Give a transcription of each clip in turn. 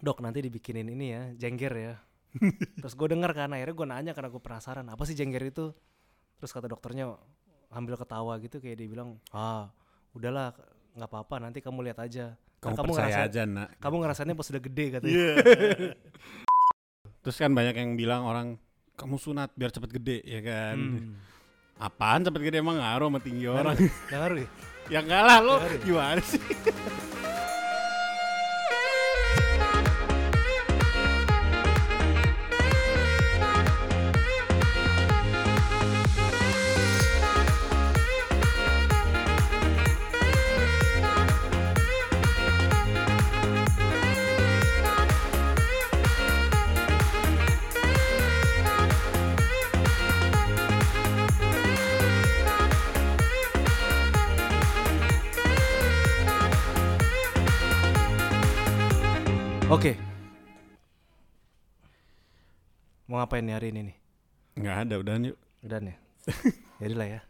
dok nanti dibikinin ini ya jengger ya terus gue dengar kan akhirnya gue nanya karena gue penasaran apa sih jengger itu terus kata dokternya ambil ketawa gitu kayak dia bilang ah udahlah nggak apa-apa nanti kamu lihat aja Kan Kamu, percaya aja nak. kamu ngerasainnya pas udah gede katanya Iya. Terus kan banyak yang bilang orang kamu sunat biar cepet gede ya kan. Hmm. Apaan cepet gede emang ngaruh sama tinggi orang? Nggak ngaruh ya? ya enggak lah lo Ngaruh. gimana sih? Oke. Mau ngapain nih hari ini nih? Enggak ada udahan yuk. Udah nih. Jadilah ya.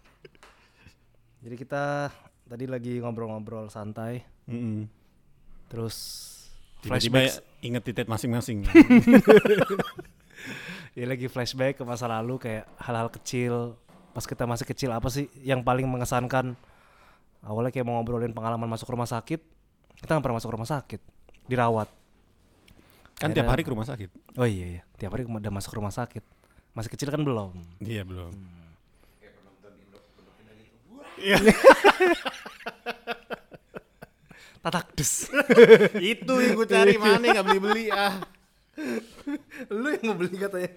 Jadi kita tadi lagi ngobrol-ngobrol santai, Mm-mm. terus Tiba-tiba flashback, inget titik masing-masing. ya lagi flashback ke masa lalu kayak hal-hal kecil pas kita masih kecil apa sih yang paling mengesankan? Awalnya kayak mau ngobrolin pengalaman masuk rumah sakit, kita nggak pernah masuk rumah sakit, dirawat. Kan tiap Akhirnya- hari ke rumah sakit. Oh iya iya, tiap hari udah masuk rumah sakit. Masih kecil kan belum. Iya belum. Tatak des. Itu yang gue cari mana nggak beli-beli ah. Lu yang mau beli katanya.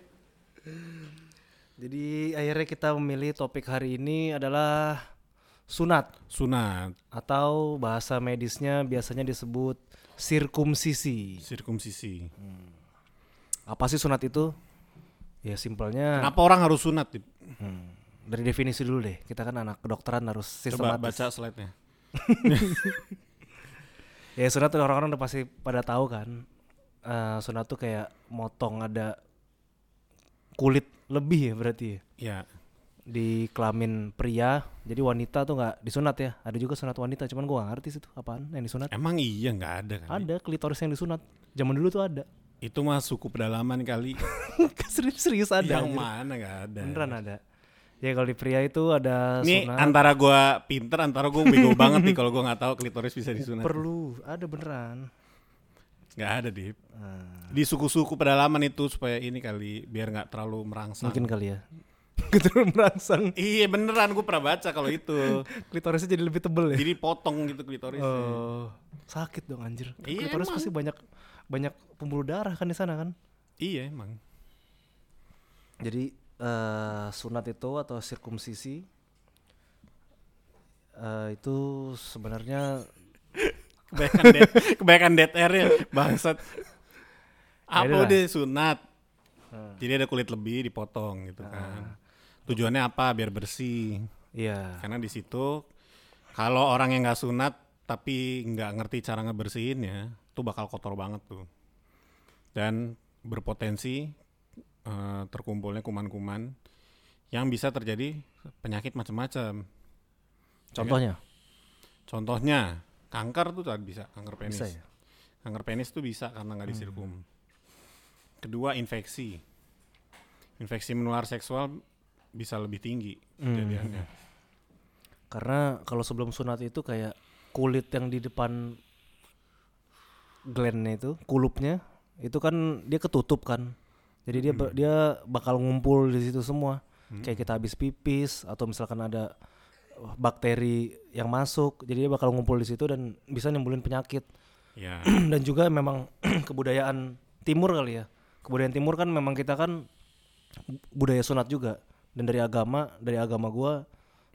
Jadi akhirnya kita memilih topik hari ini adalah sunat Sunat, atau bahasa medisnya biasanya disebut sirkumsisi. sirkumsisi. Apa sih sunat itu? Ya simpelnya Kenapa orang harus sunat? Hmm, dari definisi dulu deh. Kita kan anak kedokteran harus Coba sistematis. baca slide-nya. Ya sunat tuh orang-orang udah pasti pada tahu kan. Eh, sunat tuh kayak motong ada kulit lebih ya berarti ya. Ya, di kelamin pria jadi wanita tuh nggak disunat ya ada juga sunat wanita cuman gua gak ngerti sih itu apaan yang disunat emang iya nggak ada kan? ada klitoris yang disunat zaman dulu tuh ada Itu mah suku pedalaman kali. serius serius ada yang anjir. mana nggak ada? beneran ada ya kalau di pria itu ada Ini sunat antara gua pinter, antara gua bego banget nih kalau gua nggak tahu klitoris bisa disunat. perlu ada beneran Nggak ada dip. Nah, Di suku-suku pedalaman itu supaya ini kali biar nggak terlalu merangsang. mungkin kali ya gitu merangsang Iya beneran gua pernah baca kalau itu. klitorisnya jadi lebih tebel ya Jadi potong gitu klitorisnya. oh sakit dong anjir Iya, klitoris emang. pasti banyak banyak pembuluh darah kan di sana kan Iya emang. Jadi eh, sunat itu atau sirkumsisi eh, itu sebenarnya Kebanyakan dead, kebanyakan dead air ya bangsat. Apa Yaudah lah. udah sunat? Hmm. Jadi ada kulit lebih dipotong gitu kan. Tujuannya apa? Biar bersih. iya Karena di situ kalau orang yang nggak sunat tapi nggak ngerti cara ngebersihinnya, tuh bakal kotor banget tuh. Dan berpotensi eh, terkumpulnya kuman-kuman yang bisa terjadi penyakit macam-macam. contohnya Contohnya kanker tuh tadi bisa kanker penis. bisa ya Kanker penis tuh bisa karena nggak disirkum. Kedua infeksi. Infeksi menular seksual bisa lebih tinggi Hmm. kejadiannya. karena kalau sebelum sunat itu kayak kulit yang di depan glandnya itu kulupnya itu kan dia ketutup kan. Jadi dia ba- dia bakal ngumpul di situ semua. Kayak kita habis pipis atau misalkan ada bakteri yang masuk jadi dia bakal ngumpul di situ dan bisa nimbulin penyakit. Ya. dan juga memang kebudayaan timur kali ya. Kebudayaan timur kan memang kita kan budaya sunat juga dan dari agama dari agama gua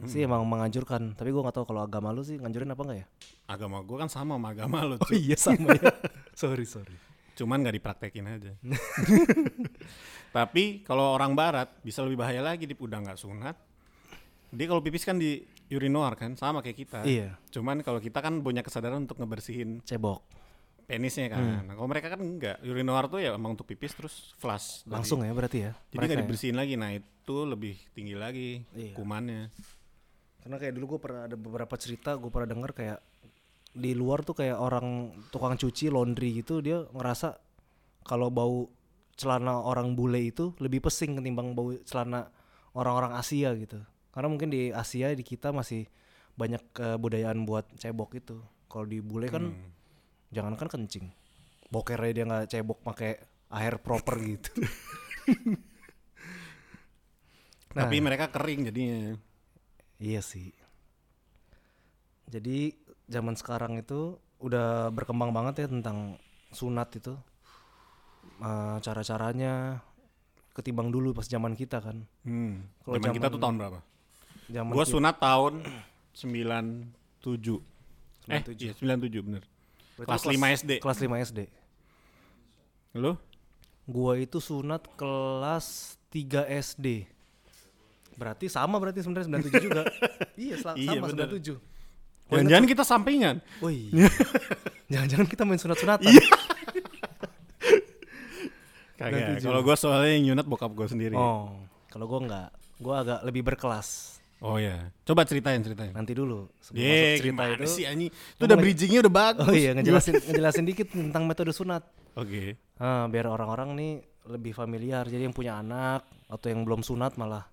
sih emang menganjurkan tapi gua nggak tahu kalau agama lu sih nganjurin apa enggak ya? Agama gue kan sama sama agama lo oh iya sama ya. Sorry sorry. Cuman nggak dipraktekin aja. Tapi kalau orang barat bisa lebih bahaya lagi dip. Udah nggak sunat. Dia kalau pipis kan di urinoir kan sama kayak kita. Iya. Cuman kalau kita kan punya kesadaran untuk ngebersihin cebok penisnya kan nah, kalau mereka kan enggak urinoir tuh ya emang untuk pipis terus flush dari- langsung ya berarti ya jadi nggak ya? dibersihin lagi nah itu lebih tinggi lagi Iya. kumannya karena kayak dulu gua pernah ada beberapa cerita gua pernah denger kayak di luar tuh kayak orang tukang cuci laundry gitu dia ngerasa kalau bau celana orang bule itu lebih pesing ketimbang bau celana orang-orang Asia gitu. Karena mungkin di Asia di kita masih banyak kebudayaan buat cebok itu. Kalau di bule kan Hmm. Jangan kan kencing. Bokernya dia nggak cebok pakai air proper gitu. Nah. Tapi mereka kering jadinya. Iya sih. Jadi zaman sekarang itu udah berkembang banget ya tentang sunat itu. Eh, cara-caranya ketimbang dulu pas zaman kita kan. Hmm. Kalau Zaman kita tuh tahun berapa? Zaman Gua kita- sunat tahun 97. Eh, 97. iya 97 bener. Berarti Kelas lu 5 SD. Kelas 5 SD. Lu? Gua itu sunat kelas 3 SD. Berarti sama berarti sebenarnya 97 juga. iya, Iya, sama bener. 97. Jangan-jangan kita sampingan. Oh iya. Jangan-jangan kita main sunat-sunatan. Iya. Kagak. 97. Kalau gua soalnya yang nyunat bokap gua sendiri. Oh, kalau gua enggak. Gua agak lebih berkelas. Oh ya. Coba ceritain ceritain. Nanti dulu sebelum masuk cerita itu. sih Anyi? Itu udah bridgingnya udah bagus. Oh iya, ngejelasin ngejelasin dikit tentang metode sunat. Oke. Ah, biar orang-orang nih lebih familiar. Jadi yang punya anak atau yang belum sunat malah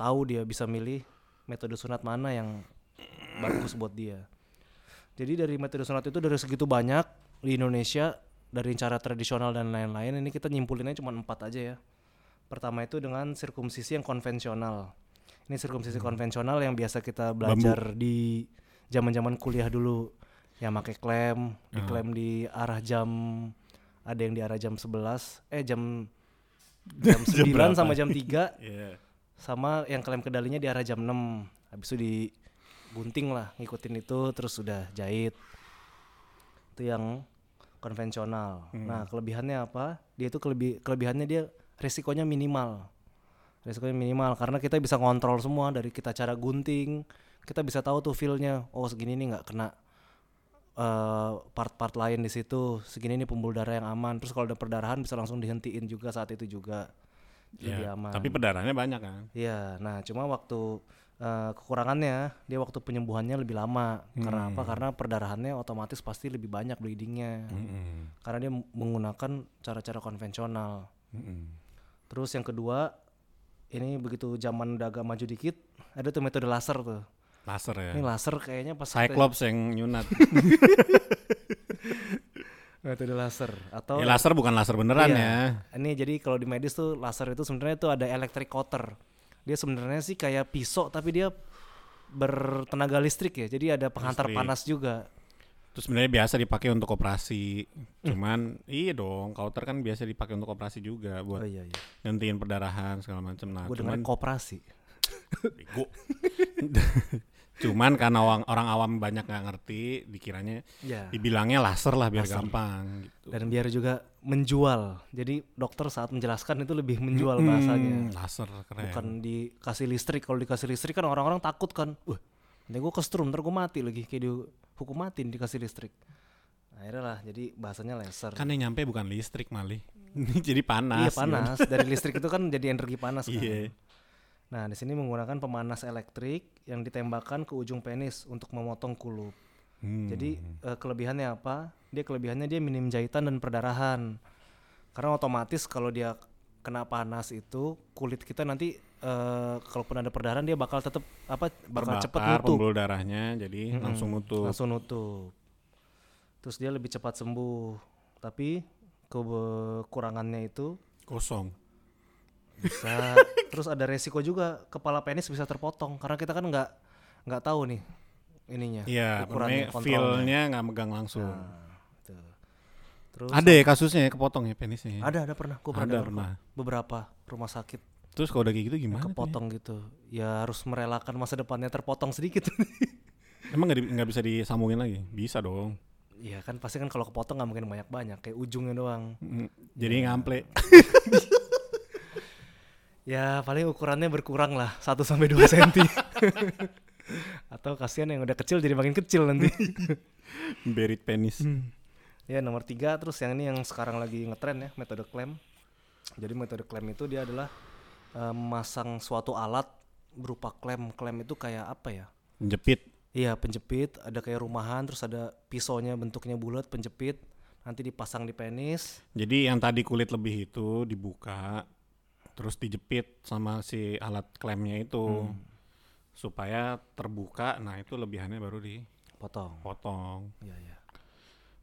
tahu dia bisa milih metode sunat mana yang bagus buat dia. Jadi dari metode sunat itu dari segitu banyak di Indonesia dari cara tradisional dan lain-lain ini kita nyimpulinnya cuma empat aja ya. Pertama itu dengan sirkumsisi yang konvensional. Ini sirkumsisi konvensional yang biasa kita belajar di zaman-zaman kuliah dulu. Yang pakai klem, diklem di arah jam ada yang di arah jam 11, eh jam jam 9 berapa? sama jam 3 Iya. sama yang klem kedalinya di arah jam 6. Habis itu digunting lah, ngikutin itu terus udah jahit. Itu yang konvensional. Nah, kelebihannya apa? Dia itu kelebih kelebihannya dia resikonya minimal. Resikonya minimal karena kita bisa kontrol semua dari kita cara gunting, kita bisa tahu tuh feel-nya. Oh, segini nih nggak kena eh, part-part lain di situ. Segini nih pembuluh darah yang aman. Terus kalau ada perdarahan bisa langsung dihentiin juga saat itu juga. Lebih Iya. aman. Tapi perdarahannya banyak kan. Iya, nah cuma waktu eh, kekurangannya dia waktu penyembuhannya lebih lama. Karena apa? Karena perdarahannya otomatis pasti lebih banyak bleedingnya. Mm-mm. Karena dia menggunakan cara-cara konvensional. Mm-mm. Terus yang kedua, ini begitu zaman udah agak maju dikit, ada tuh metode laser tuh. Laser ya. Ini laser kayaknya pas kita- Cyclops yang nyunat. metode laser atau ya, laser bukan laser beneran Iya. ya. Ini jadi kalau di medis tuh laser itu sebenarnya tuh ada electric cutter. Dia sebenarnya sih kayak pisau tapi dia bertenaga listrik ya. Jadi ada penghantar Listrik. panas juga. Terus sebenarnya biasa dipakai untuk operasi. Cuman iya dong, kauter kan biasa dipakai untuk operasi juga Oh buat iya iya. gantiin perdarahan segala macam. Nah, Gue cuman koperasi. cuman karena orang, orang awam banyak nggak ngerti, dikiranya Ya. dibilangnya laser lah biar gampang gitu. Dan biar juga menjual. Jadi dokter saat menjelaskan itu lebih menjual Hmm, bahasanya. laser keren. Bukan dikasih listrik. Kalau dikasih listrik kan orang-orang takut kan. Wah, nanti gue kestrum, ntar gue mati lagi. Kayak dihukum mati dikasih listrik. Akhirnya lah, jadi bahasanya laser. Kan yang nyampe bukan listrik malih. Ini jadi panas. iya panas. Dari listrik itu kan jadi energi panas kan. Iya. Nah, di sini menggunakan pemanas elektrik yang ditembakkan ke ujung penis untuk memotong kulup. Hmm. Jadi eh, kelebihannya apa? Dia kelebihannya dia minim jahitan dan perdarahan. Karena otomatis kalau dia kena panas itu kulit kita nanti eh, kalaupun ada perdarahan dia bakal tetap apa bakal cepat nutup, pembuluh darahnya jadi langsung nutup. langsung nutup. Terus dia lebih cepat sembuh. Tapi kekurangannya itu Kosong. bisa terus ada resiko juga kepala penis bisa terpotong karena kita kan nggak nggak tahu nih ininya Iya, ukurannya, feel-nya nggak megang langsung. Nah, gitu. terus Ada ya kasusnya ya kepotong ya penisnya. ya? ada ada pernah gue pernah Ada, pernah. beberapa rumah sakit Terus kalau udah kayak gitu gimana? ya? kepotong gitu ya harus merelakan masa depannya terpotong sedikit ya? Emang nggak di- bisa disambungin lagi? Bisa dong. Iya kan pasti kan kalau kepotong nggak mungkin banyak banyak kayak ujungnya doang Mm. Jadi ngample. ya paling ukurannya berkurang lah 1 sampai dua senti atau kasihan yang udah kecil jadi makin kecil nanti Berit penis. Ya nomor tiga terus yang ini yang sekarang lagi ngetren ya metode klem. Jadi metode klem itu dia adalah eh, memasang suatu alat berupa klem. Klem itu kayak apa ya? Jepit. Iya penjepit, ada kayak rumahan, terus ada pisaunya bentuknya bulat penjepit. nanti dipasang di penis. Jadi yang tadi kulit lebih itu dibuka, terus dijepit sama si alat klemnya itu Hmm. supaya terbuka. Nah itu lebihannya baru Potong. dipotong. Iya, iya.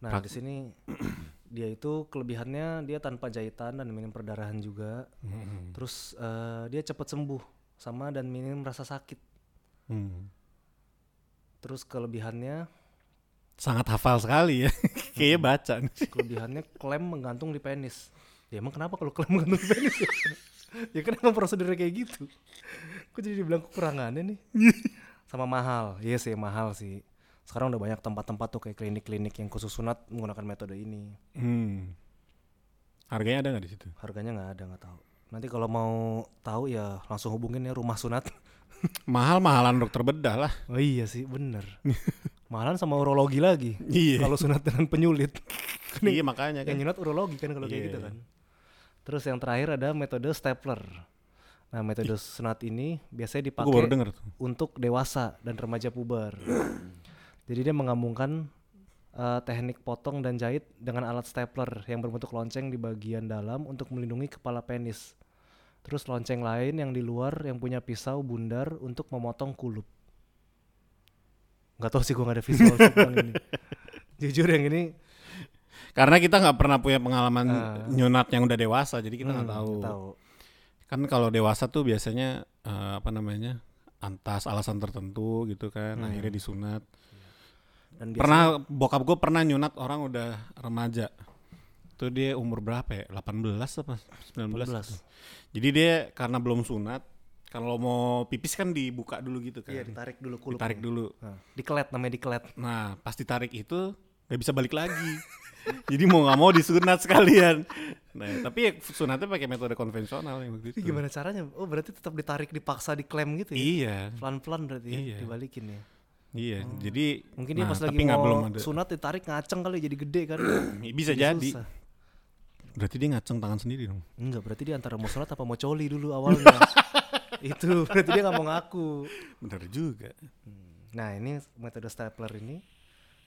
Nah, di sini dia itu kelebihannya dia tanpa jahitan dan minim perdarahan juga. Hmm. Terus eh, dia cepat sembuh sama dan minim rasa sakit. Hmm. Terus kelebihannya Sangat hafal sekali ya. Kayaknya baca. nih. kelebihannya klem menggantung di penis. Ya emang kenapa kalau klem menggantung di penis ya? ya kan emang prosedurnya kayak gitu. Kok jadi dibilang kekurangannya nih? Sama mahal. Iya sih mahal sih. Sekarang udah banyak tempat-tempat tuh kayak klinik-klinik yang khusus sunat menggunakan metode ini. Hmm. Harganya ada nggak di situ? Harganya nggak ada nggak tahu. Nanti kalau mau tahu ya langsung hubungin ya rumah sunat. Mahal-mahalan dokter bedah lah. Oh iya sih bener. Mahalan sama urologi lagi. Iya. Kalau sunat dengan penyulit. iya makanya yang kan. nyunat urologi kan kalau kayak Iya, gitu kan. Terus yang terakhir ada metode stapler. Nah metode sunat ini biasanya dipakai untuk dewasa dan remaja puber. Jadi dia menggabungkan eh, teknik potong dan jahit dengan alat stapler yang berbentuk lonceng di bagian dalam untuk melindungi kepala penis. Terus lonceng lain yang di luar yang punya pisau bundar untuk memotong kulup. Gak tau sih gue gak ada visual tentang ini. Jujur yang ini Karena kita nggak pernah punya pengalaman Ah. nyunat yang udah dewasa, jadi kita nggak hmm, tahu. tahu. Kan kalau dewasa tuh biasanya eh, apa namanya antas alasan tertentu gitu kan, Hmm. akhirnya disunat. Dan biasanya- Pernah bokap gue pernah nyunat orang udah remaja. Tuh dia umur berapa ya? 18 apa 19? 18. gitu. Jadi dia karena belum sunat, kalau mau pipis kan dibuka dulu gitu kan. Iya ditarik dulu kulupnya. ditarik dulu. Nah, dikelet namanya dikelet. Nah, pas ditarik itu nggak bisa balik lagi. Jadi mau nggak mau disunat sekalian. Nah, tapi ya sunatnya pakai metode konvensional yang waktu itu. Itu gimana caranya? Oh berarti tetap ditarik dipaksa diklem gitu ya? Iya, Pelan-pelan berarti ya, Iya. dibalikin ya. Iya. Jadi Mungkin dia nah, pas lagi mau belum ada. sunat ditarik ngaceng kali jadi gede kan. Bisa jadi. susah. Berarti dia ngaceng tangan sendiri dong. Enggak, berarti dia antara mau sunat apa mau coli dulu awalnya. Itu berarti dia nggak mau ngaku. Bener juga. Nah ini metode stapler ini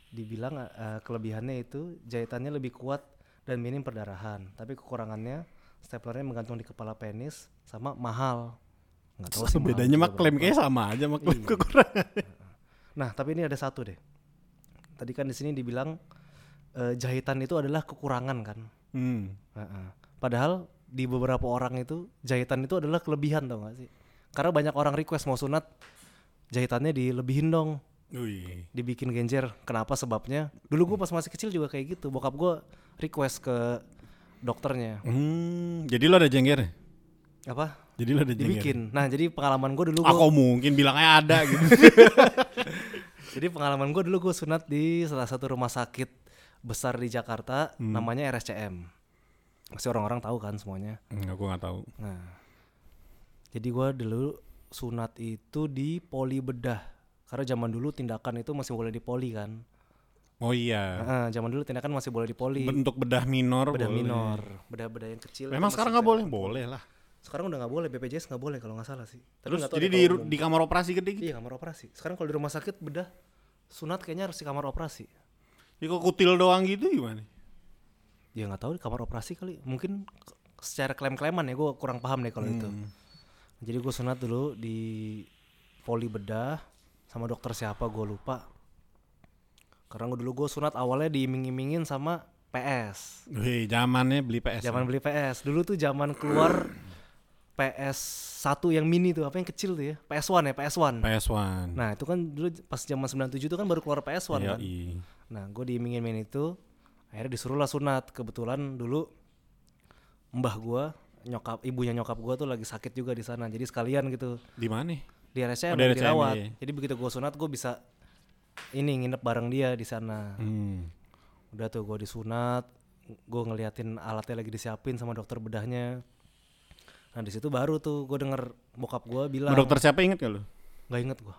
dibilang eh, kelebihannya itu jahitannya lebih kuat dan minim perdarahan. Tapi kekurangannya staplernya menggantung di kepala penis sama mahal. Nggak tahu sih Bedanya mah klaim kayak sama aja sama klaim Iya. kekurangan. Nah, tapi ini ada satu deh. Tadi kan di sini dibilang eh, jahitan itu adalah kekurangan kan. Hmm. Heeh. Padahal di beberapa orang itu jahitan itu adalah kelebihan tau gak sih? Karena banyak orang request mau sunat jahitannya dilebihin dong, Wih. dibikin genjer. Kenapa sebabnya? Dulu gue pas masih kecil juga kayak gitu. Bokap gue request ke dokternya. Hmm, jadi lo ada jengger? Apa? Jadi lo? Dibikin. Nah, jadi pengalaman gue dulu gua, kok mungkin bilangnya ada gitu. jadi pengalaman gue dulu gue sunat di salah satu rumah sakit besar di Jakarta namanya RSCM. Pasti orang-orang tahu kan semuanya. Enggak, gue nggak tahu. Nah, jadi gua dulu sunat itu di poli bedah. Karena zaman dulu tindakan itu masih boleh di poli kan. Oh iya. Heeh, zaman dulu tindakan masih boleh di poli. Bentuk bedah minor bedah boleh. minor, bedah-bedah yang kecil. Memang sekarang masih nggak boleh? Boleh lah. Sekarang udah nggak boleh, BPJS nggak boleh kalau nggak salah sih. Tapi Terus tahu jadi di, di kamar operasi gede gitu. Iya kamar operasi. Sekarang kalau di rumah sakit bedah sunat kayaknya harus di kamar operasi. Ya kok kutil doang gitu gimana? Ya nggak tahu di kamar operasi kali. Mungkin secara klaim-klaiman ya gue kurang paham deh kalau itu. Hmm. Jadi gue sunat dulu di poli bedah sama dokter siapa gue lupa. Karena gua dulu gue sunat awalnya diiming-imingin sama PS. Wih, zamannya beli PS. Zaman beli PS. Dulu tuh zaman keluar PS 1 yang mini tuh, apa yang kecil tuh ya? PS1 ya, PS1. PS1. Nah, itu kan dulu pas zaman 97 itu kan baru keluar PS1 Iya, kan. iya. Nah, gue diiming-imingin itu, akhirnya disuruh lah sunat. Kebetulan dulu mbah gue, nyokap, ibunya nyokap gue tuh lagi sakit juga di sana. Jadi sekalian gitu Di mana? di RSCM Oh, di RSCM, dirawat. iya. Jadi begitu gue sunat gue bisa ini nginep bareng dia di sana. Hmm. Udah tuh gue disunat, gue ngeliatin alatnya lagi disiapin sama dokter bedahnya. Nah di situ baru tuh gue denger bokap gue bilang, Sama dokter siapa inget gak lu? nggak inget gue,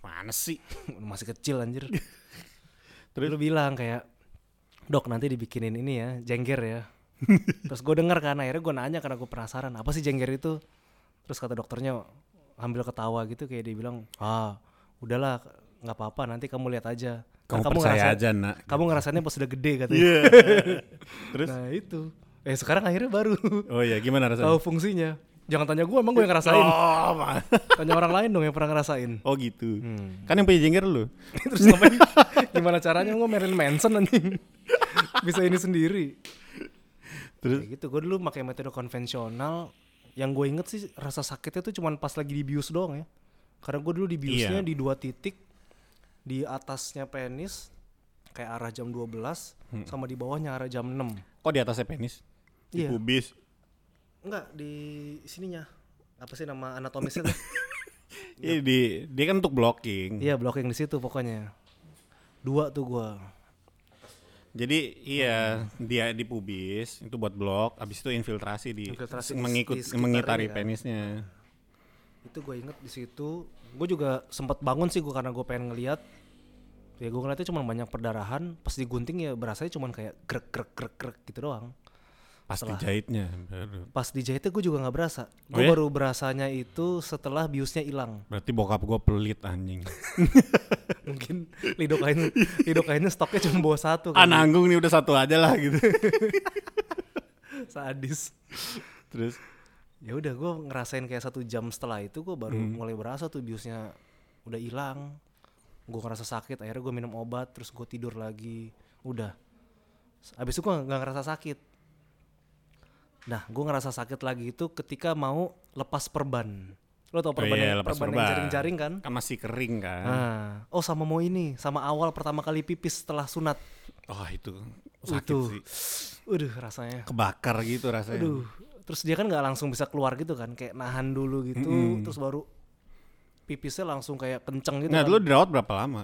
Mana sih? masih kecil anjir. Terus? Lu bilang kayak, dok nanti dibikinin ini ya, jengger ya. Terus gue denger kan, akhirnya gue nanya karena gue penasaran, apa sih jengger itu? Terus kata dokternya, ambil ketawa gitu kayak dia bilang, ah udahlah nggak apa-apa nanti kamu lihat aja. Kamu, Kan percaya ngerasa- aja nak. Kamu ngerasainnya pas sudah gede katanya. Iya. Terus? Nah itu. Eh sekarang akhirnya baru Oh iya gimana rasanya? tahu fungsinya. Jangan tanya gue, emang gue yang ngerasain. Oh, ma- Tanya orang lain dong yang pernah ngerasain. oh gitu. Hmm. Kan yang punya jengger lu. Terus ngapain? Gimana caranya gue Marilyn Manson anjing? Bisa ini sendiri. Terus Kayak gitu, gue dulu pakai metode konvensional. Yang gue inget sih rasa sakitnya tuh cuman pas lagi dibius doang ya. Karena gue dulu dibiusnya Iya. di dua titik. Di atasnya penis, kayak arah jam 12, sama di bawahnya arah jam 6. kok di atasnya penis? Di Iya. pubis. Enggak, di sininya. Apa sih nama anatomisnya tuh? Iya di dia kan untuk blocking. Iya, blocking di situ pokoknya. Dua tuh gua. Jadi iya dia di pubis itu buat blok, habis itu infiltrasi di Infiltrasi di- mengikut di mengitari kan. penisnya. Itu gue inget di situ. Gue juga sempat bangun sih gue karena gue pengen ngeliat. Ya gue ngeliatnya cuma banyak perdarahan. Pas digunting ya berasanya cuma kayak grek grek grek grek gitu doang. Pas Setelah- dijahitnya. Pas dijahitnya gue juga nggak berasa. Oh Gue ya? baru berasanya itu setelah biusnya hilang. Berarti bokap gua pelit anjing. Mungkin lidokain lidokainnya stoknya cuma bawa satu ah kan. nanggung nih udah satu aja lah gitu. Sadis. Terus ya udah gue ngerasain kayak satu jam setelah itu gue baru Hmm. mulai berasa tuh biusnya udah hilang gue ngerasa sakit akhirnya gue minum obat terus gue tidur lagi udah abis itu gue nggak ngerasa sakit nah gue ngerasa sakit lagi itu ketika mau lepas perban lo tau Oh perban iya, yang lepas perban yang jaring-jaring kan kan masih kering kan. nah oh sama mau ini sama awal pertama kali pipis setelah sunat Oh itu sakit Itu. sih. Udah rasanya Kebakar gitu rasanya. Aduh, terus dia kan nggak langsung bisa keluar gitu kan, kayak nahan dulu gitu, terus baru pipisnya langsung kayak kenceng gitu. Nah, kan. lu dirawat berapa lama?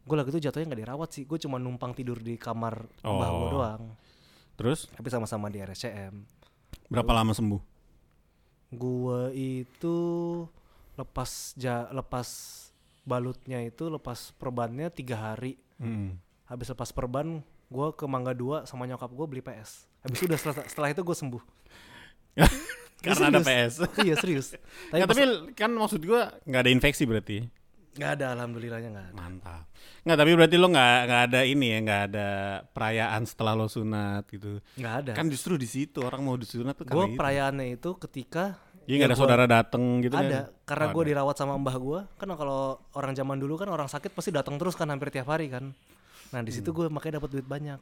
Gue lagi itu jatuhnya nggak dirawat sih, gue cuma numpang tidur di kamar mbah gue Oh. doang, Terus tapi sama-sama di RSCM. berapa lama sembuh? Gue itu lepas ja, lepas balutnya itu lepas perbannya tiga hari. Hmm. Habis lepas perban, gue ke Mangga 2 sama nyokap gue beli PS. Habis itu udah setelah, setelah itu gue sembuh. Karena ada. PS. iya serius. Tapi, pas- tapi kan maksud gua nggak ada infeksi berarti. Nggak ada alhamdulillahnya nggak ada. Mantap. Nggak, tapi berarti lo nggak nggak ada ini ya, nggak ada perayaan setelah lo sunat gitu. Nggak ada. Kan justru di situ orang mau disunat tuh gue perayaannya itu ketika Iya nggak ada gua- saudara dateng gitu ada kan? karena Oh, gue ada. dirawat sama mbah gue kan kalau orang zaman dulu kan orang sakit pasti datang terus kan hampir tiap hari kan nah di Hmm. situ gue makanya dapat duit banyak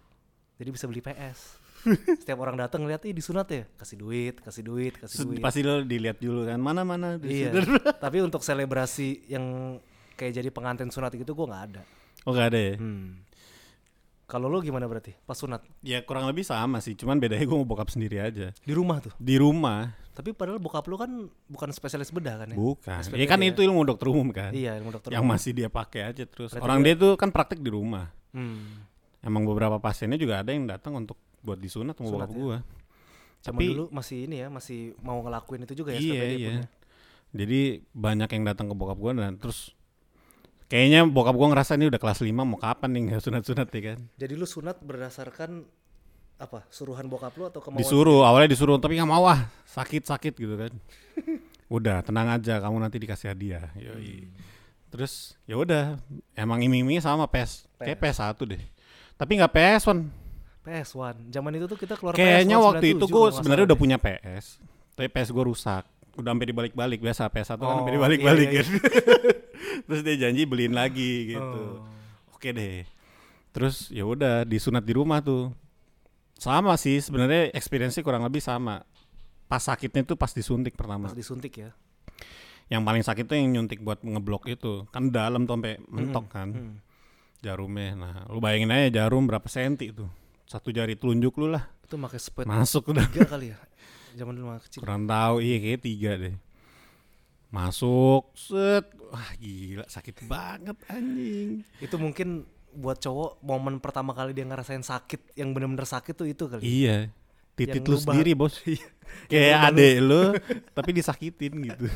jadi bisa beli PS setiap orang datang lihat ih disunat ya kasih duit kasih duit kasih duit Pasti lo dilihat dulu kan mana mana iya tapi untuk selebrasi yang kayak jadi pengantin sunat gitu gue nggak ada Oh nggak ada ya? hmm. kalau lo gimana berarti pas sunat Ya kurang lebih sama sih, cuman bedanya gue mau bokap sendiri aja. di rumah tuh Di rumah tapi padahal bokap lo kan bukan spesialis bedah kan ya bukan. SPP Ya kan ya. itu ilmu dokter umum kan. iya ilmu dokter Yang umum. masih dia pakai aja terus. Berarti Orang dia- dia tuh kan praktek di rumah. hmm. Emang beberapa pasiennya juga ada yang datang untuk buat disunat sama bokap ya? gua. Zaman Tapi- dulu masih ini ya, masih mau ngelakuin itu juga ya Iya iya. punya. Jadi banyak yang datang ke bokap gua dan terus kayaknya bokap gua ngerasa ini udah kelas 5 mau kapan nih nggak sunat-sunat ya kan. Jadi lu sunat berdasarkan apa? Suruhan bokap lu atau kemauan? Disuruh awalnya disuruh tapi nggak mau ah sakit-sakit gitu kan. udah tenang aja kamu nanti dikasih hadiah. Yoi. Terus ya udah emang iming-imingnya sama PES. Kayak PES satu deh. Tapi nggak PS one. PS1. Zaman itu tuh kita keluar Kayaknya PS1 waktu itu 97 gue kalau nggak sebenarnya udah punya PS, tapi PS gue rusak. Udah sampai dibalik-balik biasa PS1 kan Oh, sampai dibalik-balik iya, iya, kan. Terus dia janji beliin lagi gitu. Oh. Oke deh. Terus ya udah disunat di rumah tuh. Sama sih sebenarnya experience kurang lebih sama. Pas sakitnya tuh pas disuntik pertama. Pas disuntik ya. Yang paling sakit tuh yang nyuntik buat ngeblok itu. Kan dalam tuh sampai mentok kan Hmm. jarumnya. Nah, lu bayangin aja jarum berapa senti tuh. Satu jari telunjuk lu lah. Itu pakai spet Masuk udah. tiga kali ya. Zaman dulu masih kecil. Kurang tahu, iya kayak tiga deh. Masuk, set, wah gila sakit banget anjing. Itu mungkin buat cowok momen pertama kali dia ngerasain sakit yang bener-bener sakit tuh itu kali. Iya, titit lu sendiri bos. Iya. Kayak adek lu, tapi disakitin gitu.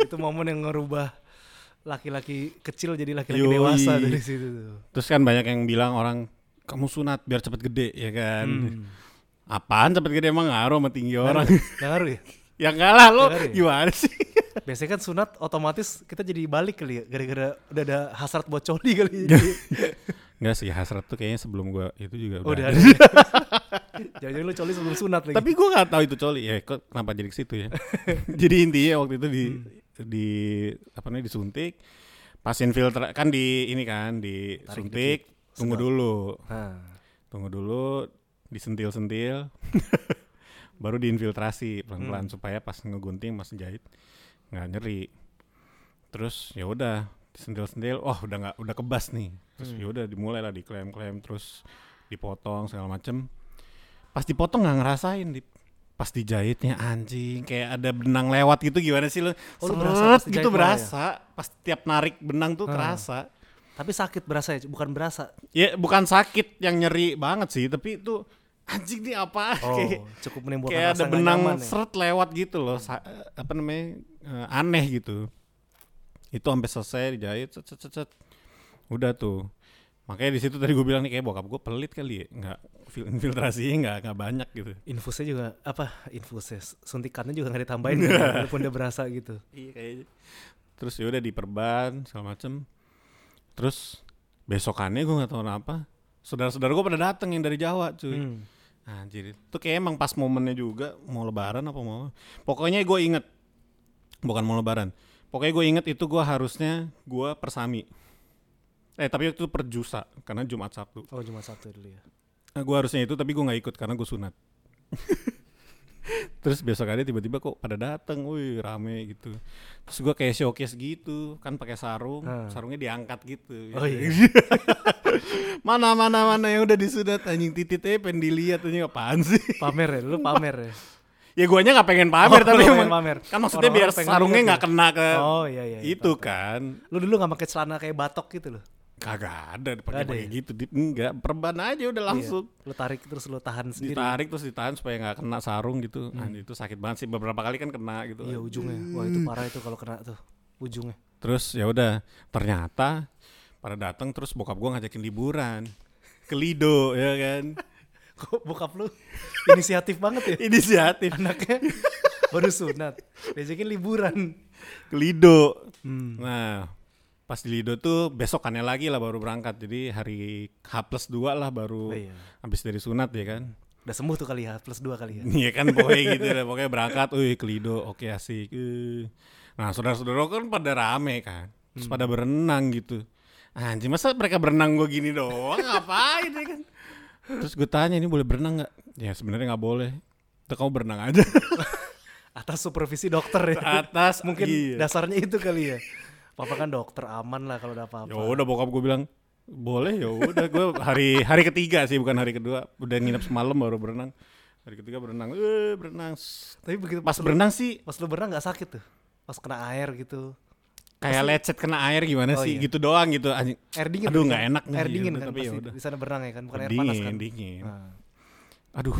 itu momen yang ngerubah laki-laki kecil jadi laki-laki Yoi. dewasa dari situ tuh. Terus kan banyak yang bilang orang kamu sunat biar cepet gede ya kan. Hmm. Apaan cepet gede emang ngaruh sama tinggi orang. Ngaruh- Ngaruh ya? Ya enggak lah lo ada ya? gimana sih? Biasanya kan sunat otomatis kita jadi balik kali ya gara-gara udah ada hasrat buat coli kali ya. Enggak sih hasrat tuh kayaknya sebelum gua itu juga Oh, udah. ada. ada. Jangan-jangan lu coli sebelum sunat lagi. Tapi gua nggak tahu itu coli ya. Kok kenapa jadi ke situ ya? jadi intinya waktu itu di Hmm. di apa namanya disuntik. Pas infiltra kan di ini kan disuntik, tunggu Sedot. dulu. Nah, Tunggu dulu disentil-sentil. baru diinfiltrasi pelan-pelan Hmm. supaya pas ngegunting pas jahit nggak nyeri. Terus ya udah disentil-sentil, oh udah nggak udah kebas nih. Terus Hmm. ya udah dimulai lah diklaim-klaim terus dipotong segala macem. Pas dipotong nggak ngerasain, Dip. Pas dijahitnya anjing kayak ada benang lewat gitu gimana sih lo? Oh, lu berasa Seret pas dijahit gitu ya? berasa. Pas tiap narik benang tuh Ah. kerasa. tapi sakit berasa ya, bukan berasa. Ya bukan sakit yang nyeri banget sih, tapi itu anjing nih apa? Oh, kayak cukup menimbulkan kayak rasa ada benang nyaman ya. seret lewat gitu loh, sa- apa namanya eh, aneh gitu. Itu sampai selesai dijahit, cet, cet, cet, cet. udah tuh. Makanya di situ tadi gue bilang nih kayak bokap gue pelit kali ya, nggak fil- infiltrasinya nggak nggak banyak gitu. Infusnya juga apa? Infusnya suntikannya juga nggak ditambahin kan, walaupun dia berasa gitu. Iya kayaknya. Terus ya udah diperban segala macem. Terus besokannya gue nggak tahu kenapa. Saudara-saudara gue pada dateng yang dari Jawa cuy. Hmm. Anjir, itu kayak emang pas momennya juga mau lebaran apa mau. Pokoknya gue inget, bukan mau lebaran. Pokoknya gue inget itu gue harusnya gue persami. Eh tapi itu perjusa karena Jumat Sabtu. Oh cuma satu dulu ya. Nah, gue harusnya itu tapi gue nggak ikut karena gue sunat. Terus besokannya tiba-tiba kok pada dateng, wih rame gitu. Terus gue kayak showcase gitu, kan pakai sarung, Ah. sarungnya diangkat gitu. Oh iya. mana mana mana yang udah disunat anjing tititnya pengen dilihat anjing apaan sih? Pamer ya, dulu pamer ya. Ya guanya nggak pengen pamer Oh, tapi lu emang pamer. kan maksudnya biar Orang-orang pengen sarungnya nggak ya. kena ke Oh iya iya. iya, itu paham. kan. Lu dulu nggak pakai celana kayak batok gitu loh. Kagak ada Nggak pakai ya? gitu. Di, enggak, perban aja udah langsung. Iya. Lu tarik terus lu tahan sendiri. Ditarik terus ditahan supaya nggak kena sarung gitu. Nah, itu sakit banget sih beberapa kali kan kena gitu. Hmm. Iya ujungnya. Wah itu parah itu kalau kena tuh ujungnya. Terus ya udah, ternyata pada datang terus bokap gua ngajakin liburan ke Lido ya kan. Kok bokap lu inisiatif banget ya? Inisiatif Anaknya baru sunat. Diajakin liburan. ke Lido. Hmm. Nah, pas di Lido tuh besokannya lagi lah baru berangkat. Jadi hari H plus 2 lah baru Oh, iya. habis dari sunat ya kan. Udah sembuh tuh kali ya, plus dua kali ya. Iya kan pokoknya gitu deh. Pokoknya berangkat, wih ke Lido, oke asik. Eh. Nah saudara-saudara kan pada rame kan. Terus pada berenang gitu. Anjing masa mereka berenang gue gini doang ngapain ya kan. Terus gue tanya ini boleh berenang nggak? Ya sebenarnya nggak boleh. Tuh kamu berenang aja. Atas supervisi dokter ya. Atas Mungkin iya. dasarnya itu kali ya. Papa kan dokter aman lah kalau udah apa-apa. Ya udah bokap gue bilang boleh ya udah gue hari hari ketiga sih bukan hari kedua udah nginep semalam baru berenang hari ketiga berenang eh berenang Tapi begitu pas lu- berenang sih pas lu berenang nggak sakit tuh. Pas kena air gitu. kayak lecet kena air gimana Oh, sih iya. gitu doang gitu anjing Air dingin. Aduh, berarti nggak kan? enak nih, Air ya dingin kan tapi ya pasti udah. di sana berenang ya kan, bukan air dingin panas kan. dingin Nah, aduh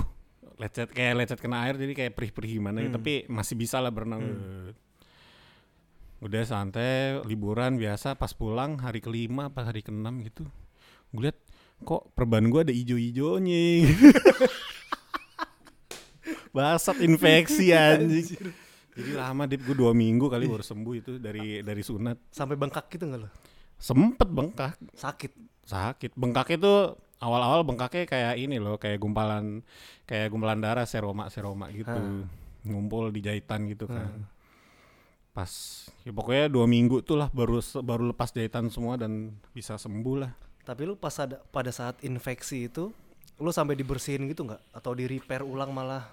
lecet kayak lecet kena air jadi kayak perih-perih gimana ya Hmm. tapi masih bisa lah berenang Eh. Udah santai liburan biasa pas pulang hari kelima apa hari keenam gitu. Gue liat kok perban gue ada ijo-ijonya? Basat infeksi anjing. Jadi lama dip. Gue dua minggu kali baru sembuh itu dari dari sunat. Sampai bengkak gitu nggak lo? sempet bengkak. Sakit. sakit. Bengkaknya tuh awal-awal bengkaknya kayak ini loh kayak gumpalan kayak gumpalan darah seroma seroma gitu. Ah. ngumpul di jahitan gitu kan. Hmm. Pas ya pokoknya dua minggu tuh lah baru baru lepas jahitan semua dan bisa sembuh lah. Tapi lu pas ada pada saat infeksi itu lu sampai dibersihin gitu nggak? Atau di repair ulang malah?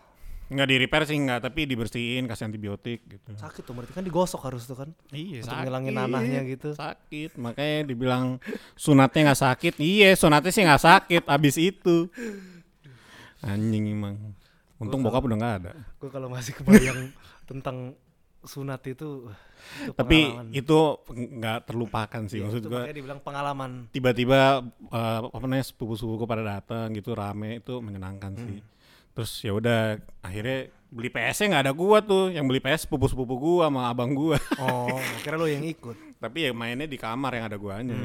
Nggak di repair sih nggak tapi dibersihin kasih antibiotik gitu. Sakit tuh berarti kan digosok harus tuh kan? Iya untuk ngilangin nanahnya gitu. Sakit makanya dibilang sunatnya nggak sakit. Iya sunatnya sih nggak sakit abis itu. Anjing emang. Untung Gua bokap udah nggak ada. gue kalau masih kebayang tentang sunat itu, itu tapi itu nggak terlupakan sih. Iya, maksud gua makanya dibilang pengalaman. tiba-tiba eh, apa namanya sepupu-sepupuku pada datang gitu rame itu menyenangkan sih. Terus ya udah akhirnya beli PS nya nggak ada gua tuh. Yang beli PS sepupu-sepupu gua sama abang gua. Oh kira lo yang ikut. Tapi ya mainnya di kamar yang ada guanya.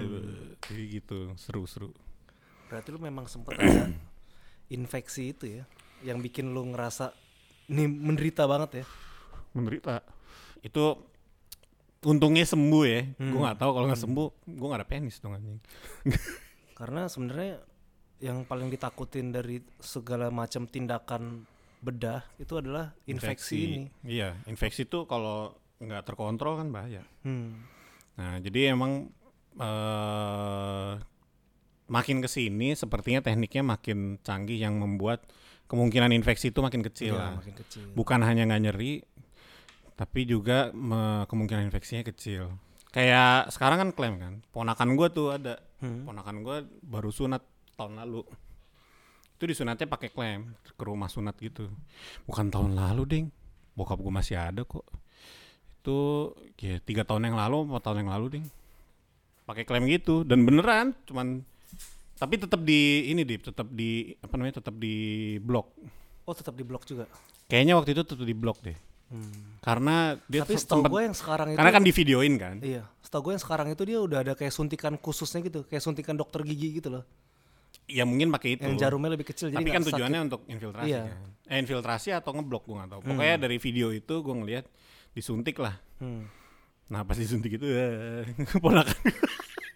Jadi gitu seru-seru. Berarti lu memang sempat ada infeksi itu ya yang bikin lu ngerasa nih menderita banget ya? Menderita. Itu untungnya sembuh ya. Hmm. Gue nggak tahu kalau nggak sembuh, gue nggak ada penis dong anjing. Karena sebenarnya yang paling ditakutin dari segala macam tindakan bedah itu adalah infeksi, ini. Iya, infeksi itu kalau nggak terkontrol kan bahaya. Hmm. Nah, jadi emang eh makin ke sini sepertinya tekniknya makin canggih yang membuat kemungkinan infeksi itu makin kecil Iya, lah. makin kecil. Bukan hanya nggak nyeri, tapi juga me- kemungkinan infeksinya kecil. Kayak sekarang kan klaim kan, ponakan gue tuh ada, Hmm. ponakan gue baru sunat tahun lalu. Itu disunatnya pakai klaim ke rumah sunat gitu. Bukan tahun lalu ding, bokap gue masih ada kok. Itu ya tiga tahun yang lalu, empat tahun yang lalu ding. Pakai klaim gitu dan beneran, cuman tapi tetap di ini di tetap di apa namanya tetap di blok. Oh tetap di blok juga. Kayaknya waktu itu tetap di blok deh. Hmm. Karena dia Tapi setahu sempet- gue yang sekarang itu karena kan di videoin kan. Iya, setahu gue yang sekarang itu dia udah ada kayak suntikan khususnya gitu, kayak suntikan dokter gigi gitu loh. Ya mungkin pakai itu. Yang jarumnya lebih kecil jadi Tapi kan nggak sakit. tujuannya untuk infiltrasi Iya. kan. Eh infiltrasi atau ngeblok gue gak tahu. Pokoknya dari video itu gue ngelihat disuntik lah. Hmm. Nah pas disuntik itu eh, ponakan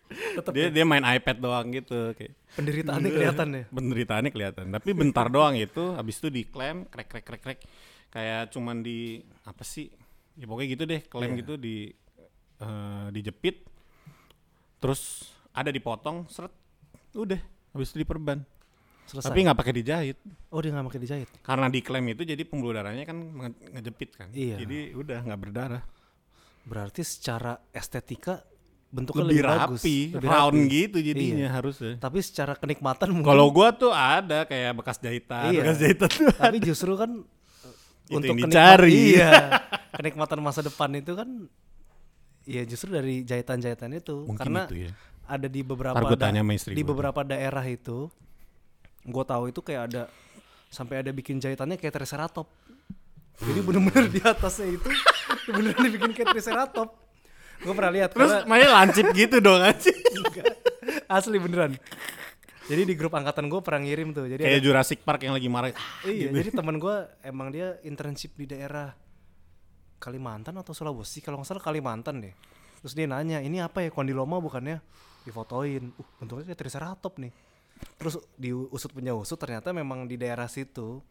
Tetep dia dia main iPad doang gitu kayak penderitaannya kelihatan ya. penderitaannya kelihatan. Tapi bentar doang itu habis itu diklaim krek krek krek krek kayak cuman di apa sih? Ya pokoknya gitu deh, klaim Iya. gitu di eh, dijepit terus ada dipotong seret udah habis itu diperban. Selesai. Tapi nggak pakai dijahit. oh dia nggak pakai dijahit. Karena diklaim itu jadi pembuluh darahnya kan nge- ngejepit kan. Iya. Jadi udah nggak berdarah. Berarti secara estetika bentuknya Lebih, lebih, bagus, rapi, lebih round rapi. gitu jadinya Iya. harusnya. Tapi secara kenikmatan mungkin Kalau gua tuh ada kayak bekas jahitan, Iya. bekas jahitan tuh. tapi justru kan Itu untuk yang kenikmatan dicari. iya. Kenikmatan masa depan itu kan ya justru dari jahitan-jahitan itu. Mungkin karena itu ya. ada di beberapa da- di beberapa daerah itu gue tahu itu kayak ada sampai ada bikin jahitannya kayak triceratop. Jadi bener-bener di atasnya itu bener-bener dibikin kayak triceratop. Gue pernah lihat Terus karena mainnya lancip gitu dong asli beneran jadi di grup angkatan gue pernah ngirim tuh. Jadi kayak ada- Jurassic Park yang lagi marah. iya jadi teman gue emang dia internship di daerah Kalimantan atau Sulawesi? Kalau nggak salah Kalimantan deh. Terus dia nanya ini apa ya? Kondiloma bukannya? Difotoin. Uh bentuknya kayak triceratop nih. Terus diusut punya usut ternyata memang di daerah situ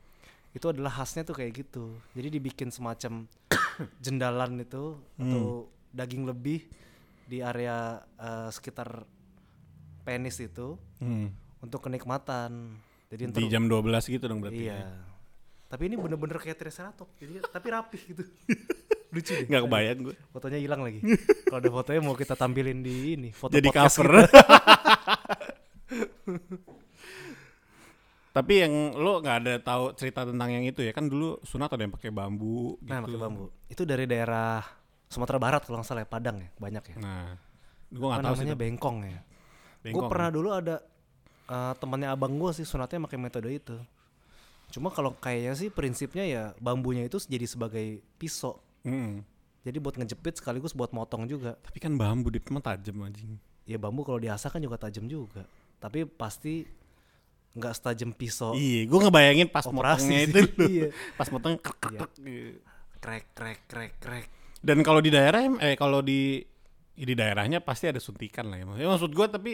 itu adalah khasnya tuh kayak gitu. Jadi dibikin semacam jendalan itu atau daging lebih di area eh, sekitar penis itu. Hmm. Untuk kenikmatan jadi Di jam 12 gitu dong berarti. Iya. Tapi ini bener-bener kayak triceratops. Jadi tapi rapih gitu. Lucu deh. Nggak kebayang gue. Fotonya hilang lagi. Kalau ada fotonya mau kita tampilin di ini, foto Jadi cover. Tapi yang lo nggak ada tahu cerita tentang yang itu ya kan dulu sunat ada yang pakai bambu gitu. Nah, pakai bambu. Itu dari daerah Sumatera Barat kalau nggak salah ya, Padang ya, banyak ya. Nah, gue nggak tahu sih. namanya tapi bengkong ya. Gue pernah dulu ada eh, temannya abang gue sih sunatnya pakai metode itu. Cuma kalau kayaknya sih prinsipnya ya bambunya itu jadi sebagai pisau. Mm. Jadi buat ngejepit sekaligus buat motong juga. Tapi kan bambu di emang tajam anjing. ya bambu kalau diasah kan juga tajam juga tapi pasti nggak setajam pisau Iya, gue ngebayangin pas motongnya itu. iya. pas motong krek, krek, Iya. krek, gitu. krek krek krek krek Dan kalau di daerah eh kalau di di daerahnya pasti ada suntikan lah ya. Maksud gue tapi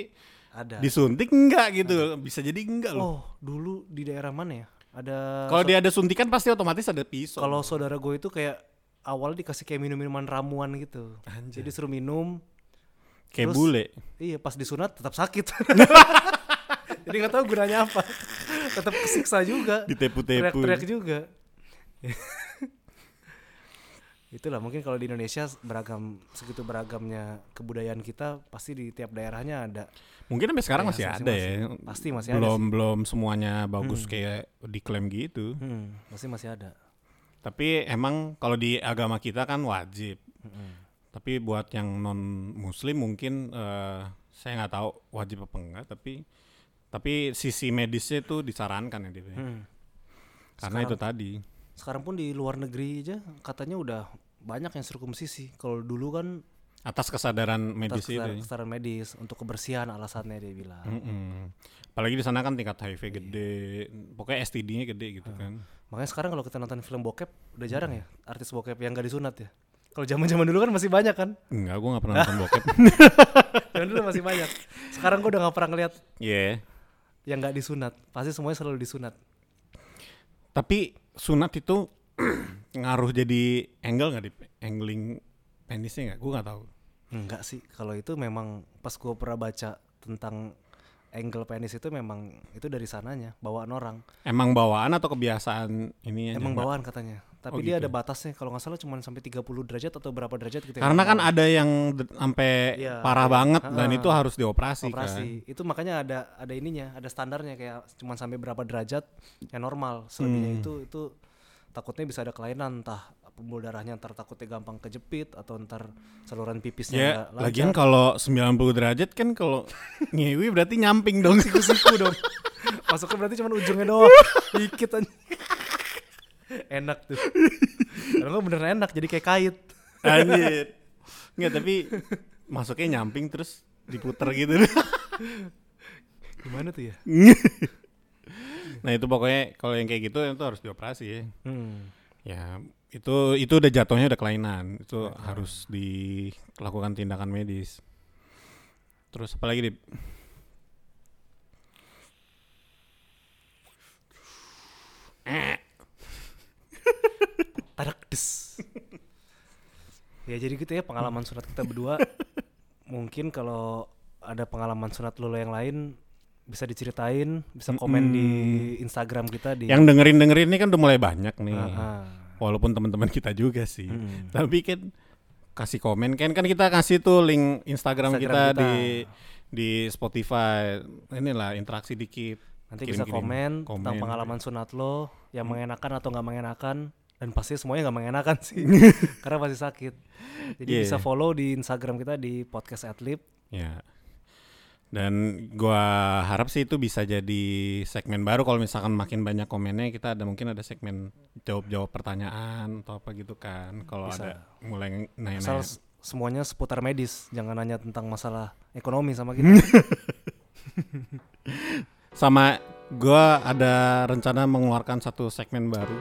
ada disuntik enggak gitu. Bisa jadi enggak loh. oh dulu di daerah mana ya ada Kalau dia ada suntikan pasti otomatis ada pisau. kalau saudara gue itu kayak awalnya dikasih kayak minum minuman ramuan gitu Anjay. jadi suruh minum kayak terus- bule. iya pas disunat tetap sakit jadi nggak tahu gunanya apa tetap kesiksa juga Ditepu-tepu. teriak-teriak juga itulah mungkin kalau di Indonesia beragam segitu beragamnya kebudayaan kita pasti di tiap daerahnya ada Mungkin sampai sekarang Iya, masih ada masing-masing. ya. Pasti masih ada belum belum semuanya bagus kayak diklaim gitu. hmm, pasti masih ada Tapi emang kalau di agama kita kan wajib. Hmm. Tapi buat yang non muslim mungkin eh, saya nggak tahu wajib apa enggak. Tapi tapi sisi medisnya itu disarankan ya ya. Hmm. Karena itu tadi. sekarang pun di luar negeri aja katanya udah banyak yang sirkumsisi kalau dulu kan atas kesadaran medis itu. kesadaran, ya. kesadaran medis untuk kebersihan alasannya dia bilang. Mm-mm. Apalagi di sana kan tingkat HIV gede, pokoknya STD-nya gede gitu Ah. kan. Makanya sekarang kalau kita nonton film bokep udah jarang ya artis bokep yang gak disunat ya. Kalau zaman-zaman dulu kan masih banyak kan. Enggak, gue nggak pernah nonton bokep. Zaman dulu masih banyak. Sekarang gue udah gak pernah ngeliat Iya. yang gak disunat. Pasti semuanya selalu disunat. Tapi sunat itu ngaruh jadi angle nggak di angling penisnya nggak? Gue nggak tahu. Enggak sih. Kalau itu memang pas gue pernah baca tentang angle penis itu memang itu dari sananya bawaan orang. Emang bawaan atau kebiasaan ini? Emang bawaan katanya. Tapi Oh, dia gitu. ada batasnya kalau nggak salah cuma sampai 30 derajat atau berapa derajat gitu. ya. Karena kan ada yang sampai Iya, parah iya. banget dan Ah. itu harus dioperasi, operasi. kan. Itu makanya ada ada ininya, ada standarnya kayak cuma sampai berapa derajat yang normal. Selebihnya Hmm. itu itu takutnya bisa ada kelainan entah pembuluh darahnya ntar takutnya gampang kejepit atau ntar saluran pipisnya Ya, nggak lancar. lagian kalau 90 derajat kan kalau ngewi berarti nyamping dong. siku-siku dong. Masuknya berarti cuma ujungnya doang. Dikit aja. enak tuh. Kalau beneran enak jadi kayak kait. Anjir. Enggak, tapi masuknya nyamping terus diputer gitu. Gimana tuh ya? Nah, itu pokoknya kalau yang kayak gitu itu harus dioperasi ya. Hmm. Ya, itu itu udah jatuhnya udah kelainan. Itu harus dilakukan tindakan medis. Terus apa lagi, Dip? Eh, Tadak des. ya jadi gitu ya pengalaman sunat kita berdua. Mungkin kalau ada pengalaman sunat lo yang lain bisa diceritain, bisa komen di Instagram kita di yang dengerin-dengerin ini kan udah mulai banyak nih. Ah, ah. Walaupun teman-teman kita juga sih. Mm. Tapi kan kasih komen kan kan kita kasih tuh link Instagram, Instagram kita, kita. di di Spotify. Inilah interaksi dikit. Nanti bisa Kirim-kirim komen, tentang komen. pengalaman sunat lo yang mengenakan atau nggak mengenakan dan pasti semuanya nggak mengenakan sih karena pasti sakit. Jadi Iya. bisa follow di Instagram kita di podcast Adlib. Ya. Dan gua harap sih itu bisa jadi segmen baru kalau misalkan makin banyak komennya kita ada mungkin ada segmen jawab-jawab pertanyaan atau apa gitu kan. Kalau ada mulai nanya-nanya. semuanya seputar medis, jangan nanya tentang masalah ekonomi sama kita. Sama gua ada rencana mengeluarkan satu segmen baru.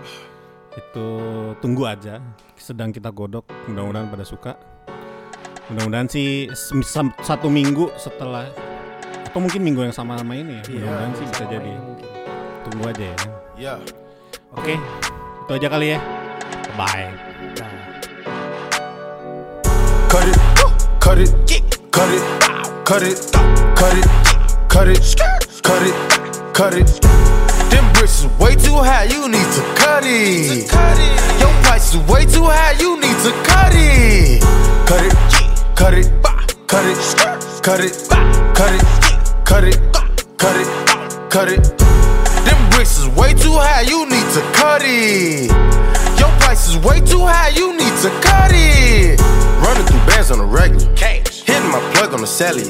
Itu tunggu aja. Sedang kita godok. Mudah-mudahan pada suka. Mudah-mudahan sih satu minggu setelah atau mungkin minggu yang sama sama ini ya. Mudah-mudahan sih bisa sama jadi. ini mungkin. Tunggu aja ya. Yeah. Oke, itu aja kali ya. Bye. Nah, Cut it, cut it, cut it, cut it, cut it, cut it, cut it, cut it. Them bricks is way too high, you need to cut it. Your price is way too high, you need to cut it. Cut it, cut it, cut it, cut it, cut it, cut it, cut it, cut it. Them bricks is way too high, you need to cut it. Your price is way too high, you need to cut it. Running through bands on a regular. Hitting my plug on the celly.